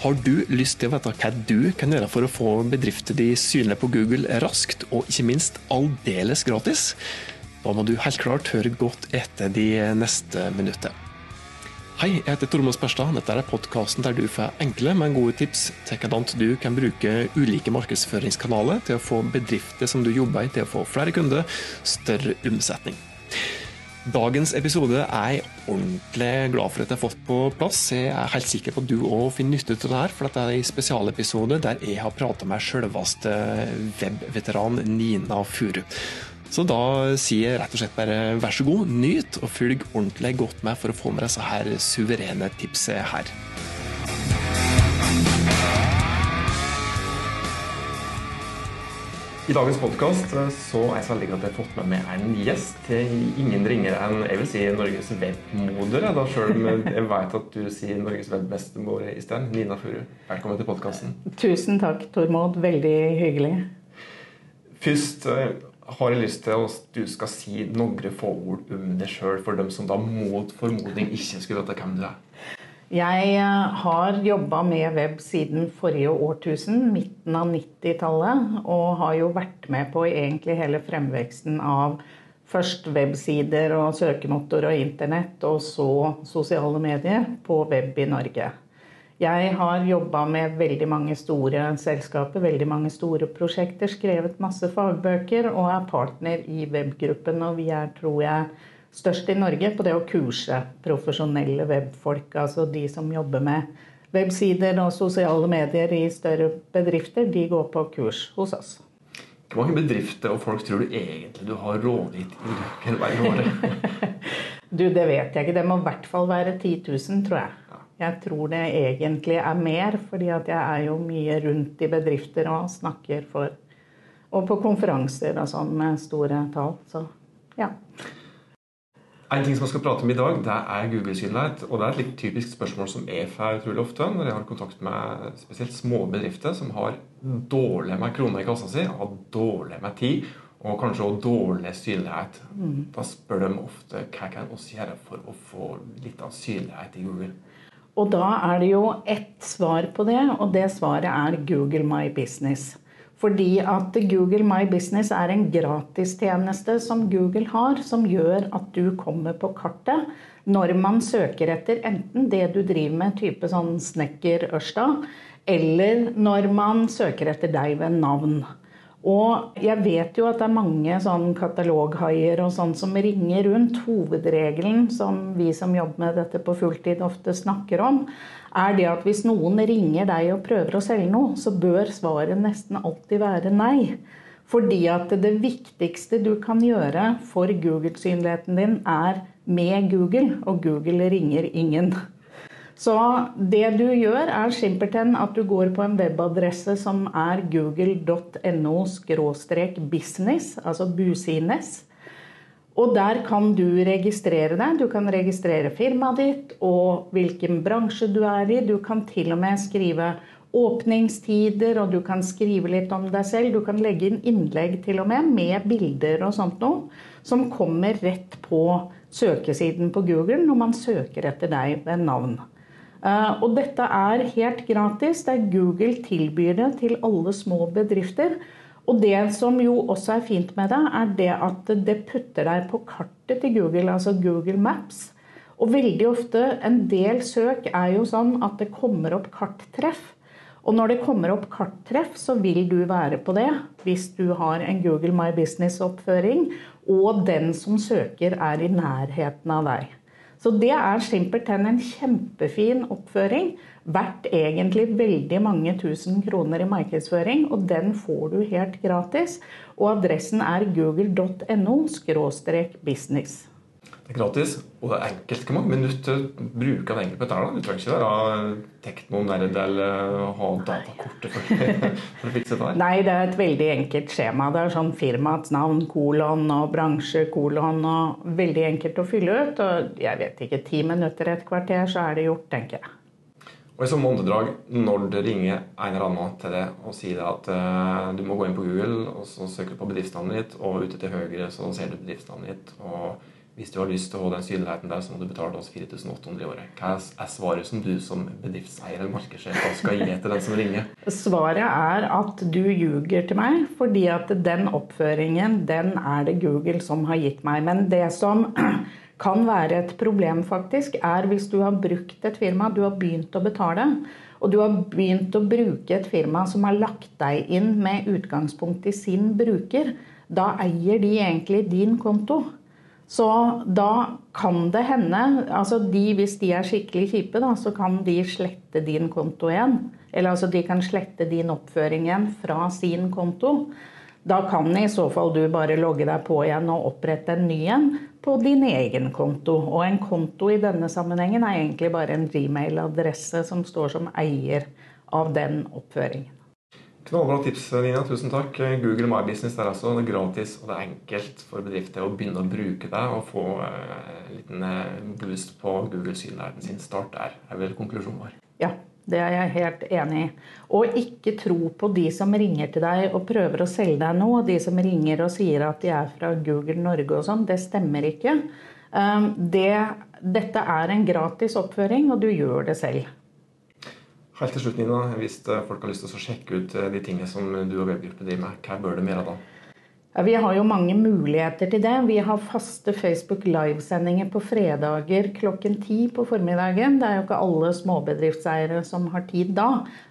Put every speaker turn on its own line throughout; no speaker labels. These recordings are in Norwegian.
Har du lyst til å vite hva du kan gjøre for å få bedrifter de synlige på Google raskt, og ikke minst aldeles gratis? Da må du helt klart høre godt etter de neste minuttene. Hei, jeg heter Tormod Sperstad. Dette er podkasten der du får enkle, men gode tips til hvordan du kan bruke ulike markedsføringskanaler til å få bedrifter som du jobber i, til å få flere kunder, større omsetning. Dagens episode er jeg ordentlig glad for at jeg har fått på plass. Jeg er helt sikker på at du òg finner nytte av det her, for dette er en spesialepisode der jeg har prata med selveste webveteran Nina Furu. Så da sier jeg rett og slett bare vær så god, nyt og følg ordentlig godt med for å få med disse her suverene tipsene her. I dagens podkast er jeg så heldig at jeg har fått med meg en gjest. Ingen ringere enn jeg vil si Norges webmoder. Da selv om jeg vet at du sier Norges webbestemor i sted. Nina Furu, velkommen til podkasten.
Tusen takk, Tormod. Veldig hyggelig.
Først har jeg lyst til at du skal si noen få ord om deg sjøl, for dem som da mot formodning ikke skulle vite hvem du er.
Jeg eh, har jobba med web siden forrige årtusen, midten av 90-tallet. Og har jo vært med på egentlig hele fremveksten av først websider og søkemotor og internett, og så sosiale medier på web i Norge. Jeg har jobba med veldig mange store selskaper, veldig mange store prosjekter, skrevet masse fagbøker og er partner i webgruppen. Og vi er, tror jeg, størst i Norge på det å kurse profesjonelle webfolk. Altså de som jobber med websider og sosiale medier i større bedrifter, de går på kurs hos oss.
Hvor mange bedrifter og folk tror du egentlig du har rådgitt i løpet året?
du, det vet jeg ikke. Det må i hvert fall være 10 000, tror jeg. Jeg tror det egentlig er mer, fordi at jeg er jo mye rundt i bedrifter og snakker for Og på konferanser og sånn med store tall. Så ja.
En ting som jeg skal prate om i dag, det er Google-synlighet. Og det er et litt typisk spørsmål som jeg får utrolig ofte når jeg har kontakt med spesielt små bedrifter som har dårlig med kroner i kassa si, har dårlig med tid og kanskje også dårlig synlighet. Mm. Da spør de ofte hva kan vi gjøre for å få litt av synlighet i Google.
Og da er det jo ett svar på det, og det svaret er Google My Business. Fordi at Google My Business er en gratistjeneste som Google har, som gjør at du kommer på kartet når man søker etter enten det du driver med, type sånn snekker Ørsta, eller når man søker etter deg ved navn. Og jeg vet jo at det er mange sånn kataloghaier og sånn som ringer rundt. Hovedregelen som vi som jobber med dette på fulltid ofte snakker om, er det at hvis noen ringer deg og prøver å selge noe, så bør svaret nesten alltid være nei. Fordi at det viktigste du kan gjøre for Google-synligheten din, er med Google, og Google ringer ingen. Så det du gjør, er simpelthen at du går på en webadresse som er google.no business, altså busines. Og der kan du registrere deg. Du kan registrere firmaet ditt og hvilken bransje du er i. Du kan til og med skrive åpningstider, og du kan skrive litt om deg selv. Du kan legge inn innlegg til og med, med bilder og sånt noe, som kommer rett på søkesiden på Google når man søker etter deg ved navn. Eh, og dette er helt gratis. Det er Google tilbyr det til alle små bedrifter. Og det som jo også er fint med det, er det at det putter deg på kartet til Google, altså Google Maps. Og veldig ofte, en del søk er jo sånn at det kommer opp karttreff. Og når det kommer opp karttreff, så vil du være på det hvis du har en Google My Business-oppføring, og den som søker er i nærheten av deg. Så det er simpelthen en kjempefin oppføring. Verdt egentlig veldig mange tusen kroner i markedsføring, og den får du helt gratis. Og adressen er google.no business.
Det er gratis, og det er enkelt. Hvor mange minutter bruker det enkelte på? Du trenger ikke være teknonerd eller ha datakortet for, for, å fikse det
Nei, det er et veldig enkelt skjema. Det er sånn firmaets navn, kolon og bransje, kolon og Veldig enkelt å fylle ut. Og jeg vet ikke, ti minutter, et kvarter, så er det gjort, tenker jeg.
Og i sånn åndedrag, når det ringer en eller annen til deg og sier at uh, du må gå inn på Google og så søker du på bedriftsnavnet ditt, og ute til høyre så ser du bedriftsnavnet ditt. og hvis du har lyst til å ha den synligheten der, så må du betale oss 4800 i året. Hva er svaret som du som bedriftseier eller markedssjef skal gi til den som ringer?
Svaret er at du ljuger til meg, fordi at den oppføringen, den er det Google som har gitt meg. Men det som kan være et problem, faktisk, er hvis du har brukt et firma, du har begynt å betale, og du har begynt å bruke et firma som har lagt deg inn med utgangspunkt i sin bruker, da eier de egentlig din konto. Så da kan det hende altså de, Hvis de er skikkelig kjipe, da, så kan de slette din konto igjen. Eller altså de kan slette din oppføring igjen fra sin konto. Da kan i så fall du bare logge deg på igjen og opprette en ny en på din egen konto. Og en konto i denne sammenhengen er egentlig bare en Gmail-adresse som står som eier av den oppføringen.
Knallbra tips, Nina. Tusen takk. Google My Business er altså det er gratis og det er enkelt for bedrifter å begynne å bruke det og få eh, en liten eh, boost på Google-synligheten sin. Start der, er vel konklusjonen vår.
Ja, det er jeg helt enig i. Og ikke tro på de som ringer til deg og prøver å selge deg noe. De som ringer og sier at de er fra Google Norge og sånn. Det stemmer ikke. Um, det, dette er en gratis oppføring, og du gjør det selv.
Helt til slutt, Nina, hvis eh, folk har lyst til å sjekke ut eh, de tingene som du og webgruppe driver med, hva bør de gjøre da?
Ja, vi har jo mange muligheter til det. Vi har faste Facebook livesendinger på fredager klokken ti på formiddagen. Det er jo ikke alle småbedriftseiere som har tid da.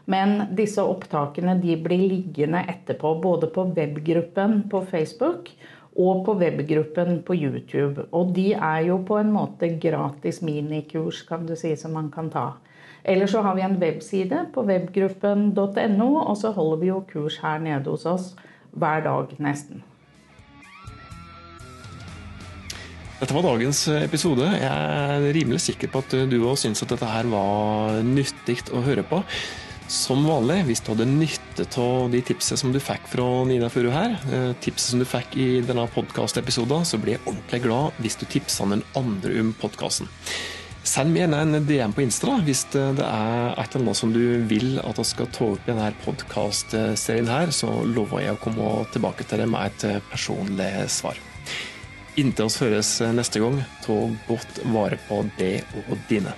Men disse opptakene de blir liggende etterpå, både på webgruppen på Facebook og på webgruppen på YouTube. Og de er jo på en måte gratis minikurs, kan du si, som man kan ta. Eller så har vi en webside på webgruppen.no, og så holder vi jo kurs her nede hos oss hver dag nesten.
Dette var dagens episode. Jeg er rimelig sikker på at du òg syns at dette her var nyttig å høre på. Som vanlig, hvis du hadde nytte av de tipsene som du fikk fra Nina Furu her, eh, tipset som du fikk i denne podkastepisoden, så blir jeg ordentlig glad hvis du tipser den andre om podkasten. Send meg gjerne en DM på Insta hvis det er et eller annet som du vil at vi skal ta opp i denne podkastserien her, så lover jeg å komme tilbake til det med et personlig svar. Inntil oss høres neste gang, ta godt vare på det og dine.